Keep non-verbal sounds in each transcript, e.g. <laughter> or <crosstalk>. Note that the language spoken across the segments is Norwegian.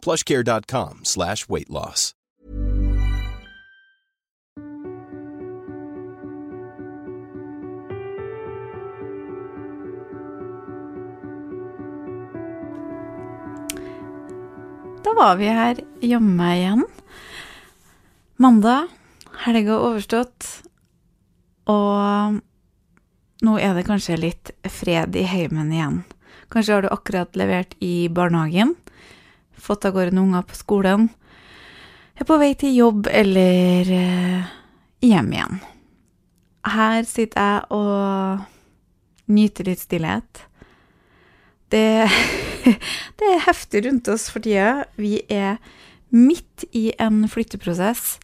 plushcare.com slash weight loss. Da var vi her hjemme igjen. Mandag, helga overstått, og nå er det kanskje litt fred i heimen igjen. Kanskje har du akkurat levert i barnehagen, fått av gårde noen unger på skolen, er på vei til jobb eller eh, hjem igjen. Her sitter jeg og nyter litt stillhet. Det, <laughs> det er heftig rundt oss for tida. Vi er midt i en flytteprosess.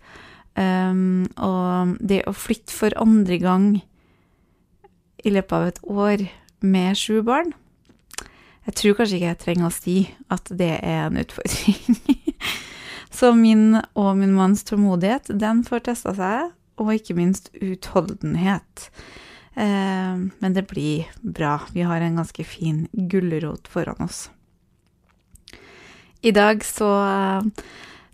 Um, og det å flytte for andre gang i løpet av et år med sju barn Jeg tror kanskje ikke jeg trenger å si at det er en utfordring. <laughs> Så min og min manns tålmodighet, den får testa seg, og ikke minst utholdenhet. Eh, men det blir bra. Vi har en ganske fin gulrot foran oss. I dag så eh,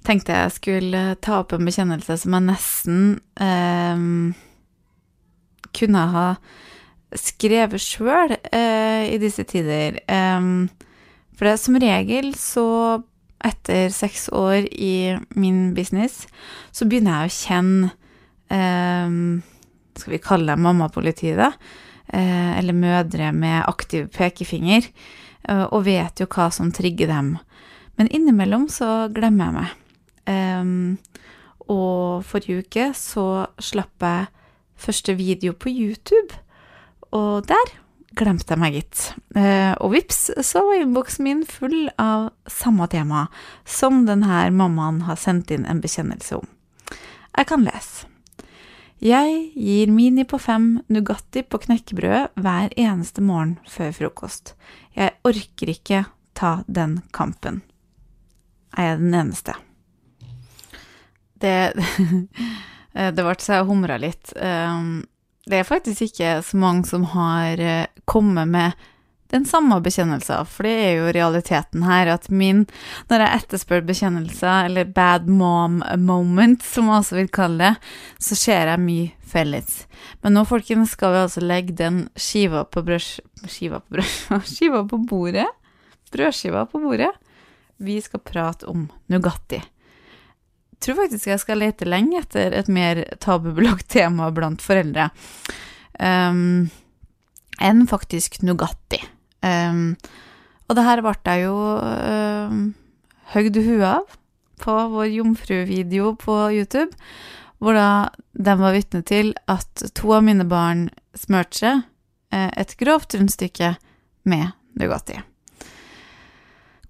tenkte jeg skulle ta opp en bekjennelse som jeg nesten eh, kunne ha skrevet sjøl eh, i disse tider. For det som regel så etter seks år i min business, så begynner jeg å kjenne Skal vi kalle det mammapolitiet, da? Uh, eller mødre med aktiv pekefinger. Uh, og vet jo hva som trigger dem. Men innimellom så glemmer jeg meg. Um, og forrige uke så slapp jeg første video på YouTube. Og der glemte jeg meg, gitt. Eh, og vips, så var innboksen min full av samme tema som denne mammaen har sendt inn en bekjennelse om. Jeg kan lese. Jeg gir Mini på fem Nugatti på knekkebrød hver eneste morgen før frokost. Jeg orker ikke ta den kampen. Jeg er den eneste. Det <laughs> Det ble så jeg humra litt. Um, det er faktisk ikke så mange som har eh, kommet med den samme bekjennelsen, for det er jo realiteten her at min Når jeg etterspør bekjennelser, eller bad mom moment, som jeg også vil kalle det, så ser jeg mye felles. Men nå, folkens, skal vi altså legge den skiva på brød... Skiva på brød... <laughs> Skiva på bordet? Brødskiva på bordet. Vi skal prate om Nugatti tror faktisk jeg skal lete lenge etter et mer tabubelagt <laughs> tema blant foreldre um, enn faktisk Nugatti. Um, og det her ble jeg jo um, høgd huet av på vår jomfruvideo på YouTube, hvor da de var vitne til at to av mine barn smurte seg eh, et grovt rundstykke med Nugatti.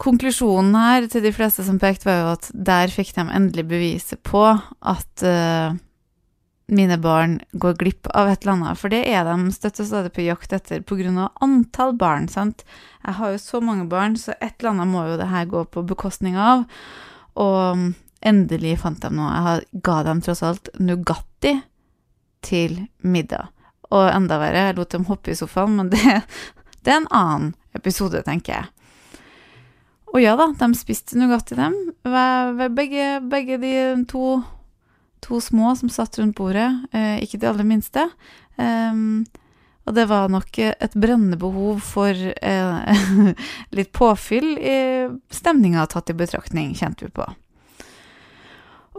Konklusjonen her til de fleste som pekte, var jo at der fikk de endelig beviset på at uh, mine barn går glipp av et eller annet. For det er de støtt og stadig på jakt etter pga. antall barn. sant? Jeg har jo så mange barn, så et eller annet må jo det her gå på bekostning av. Og endelig fant de noe. Jeg ga dem tross alt Nugatti til middag. Og enda verre, jeg lot dem hoppe i sofaen, men det, <laughs> det er en annen episode, tenker jeg. Og ja da, de spiste Nugatti, dem. Begge, begge de to, to, små som satt rundt bordet, eh, ikke de aller minste. Um, og det var nok et brennende behov for eh, <laughs> litt påfyll i stemninga tatt i betraktning, kjente vi på.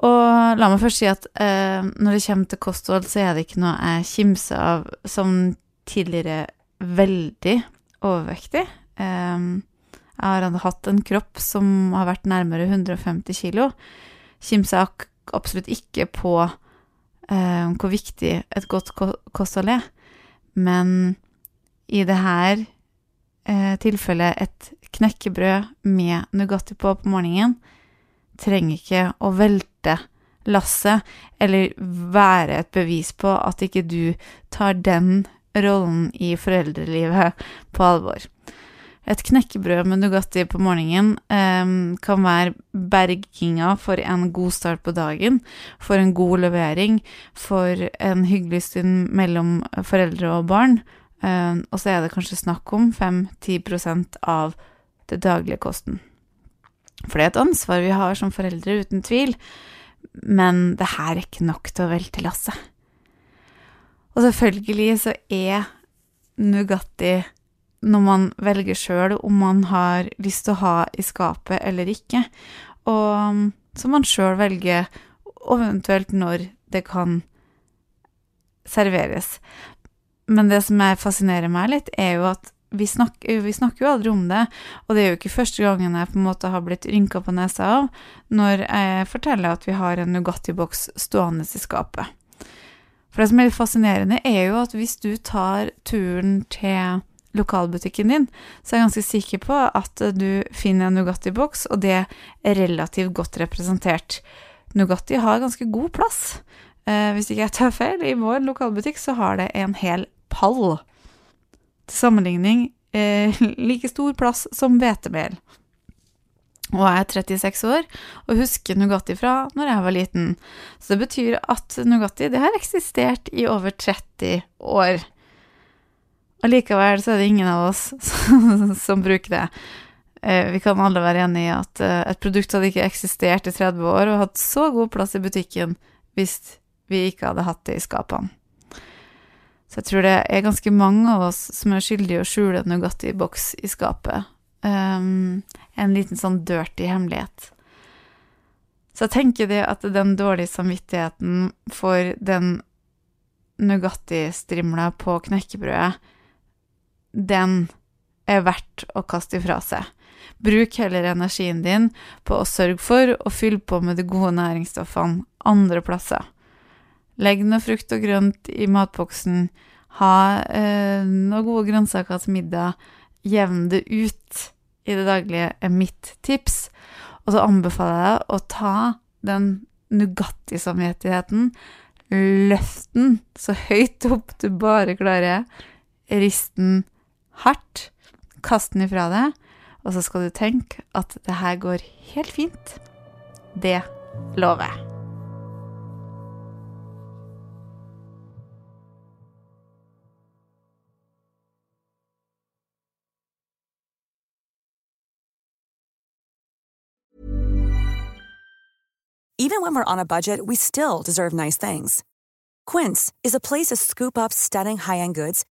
Og la meg først si at eh, når det kommer til kosthold, så er det ikke noe jeg kimser av som tidligere veldig overvektig. Um, jeg har hatt en kropp som har vært nærmere 150 kilo. Kimsa absolutt ikke på eh, hvor viktig et godt kosthold er, men i det her eh, tilfellet et knekkebrød med Nugatti på på morgenen trenger ikke å velte lasset, eller være et bevis på at ikke du tar den rollen i foreldrelivet på alvor. Et knekkebrød med Nugatti på morgenen um, kan være berginga for en god start på dagen, for en god levering, for en hyggelig stund mellom foreldre og barn, um, og så er det kanskje snakk om 5-10% av det daglige kosten. For det er et ansvar vi har som foreldre, uten tvil, men det her er ikke nok til å velte lasset. Og selvfølgelig så er Nugatti når man velger sjøl om man har lyst til å ha i skapet eller ikke, og så man sjøl velger, og eventuelt når det kan serveres. Men det som fascinerer meg litt, er jo at vi snakker, vi snakker, jo aldri om det, og det er jo ikke første gangen jeg på en måte har blitt rynka på nesa av når jeg forteller at vi har en Nugatti-boks stående i skapet. For det som er litt fascinerende, er jo at hvis du tar turen til lokalbutikken din, så er jeg ganske sikker på at du finner en Nugatti-boks, og det er relativt godt representert. Nugatti har ganske god plass. Eh, hvis ikke jeg tar feil, i vår lokalbutikk så har det en hel pall. Til sammenligning eh, <laughs> like stor plass som hvetemel. Og jeg er 36 år og husker Nugatti fra når jeg var liten. Så det betyr at Nugatti det har eksistert i over 30 år. Allikevel så er det ingen av oss <laughs> som bruker det. Eh, vi kan alle være enig i at eh, et produkt hadde ikke eksistert i 30 år og hatt så god plass i butikken hvis vi ikke hadde hatt det i skapene. Så jeg tror det er ganske mange av oss som er skyldige å skjule en Nugatti-boks i skapet. Um, en liten sånn dirty hemmelighet. Så jeg tenker det at den dårlige samvittigheten for den Nugatti-strimla på knekkebrødet den er verdt å kaste ifra seg. Bruk heller energien din på å sørge for å fylle på med de gode næringsstoffene andre plasser. Legg noe frukt og grønt i matboksen. Ha eh, noen gode grønnsaker til middag. Jevn det ut i det daglige, er mitt tips. Og så anbefaler jeg deg å ta den Nugatti-samvittigheten, løft den så høyt opp du bare klarer, rist den hardt. Kast den ifra deg, og så skal du tenke at det her går helt fint. Det lover jeg. Even when we're on a budget, we still deserve nice things. Quince is a place to scoop up stunning high-end goods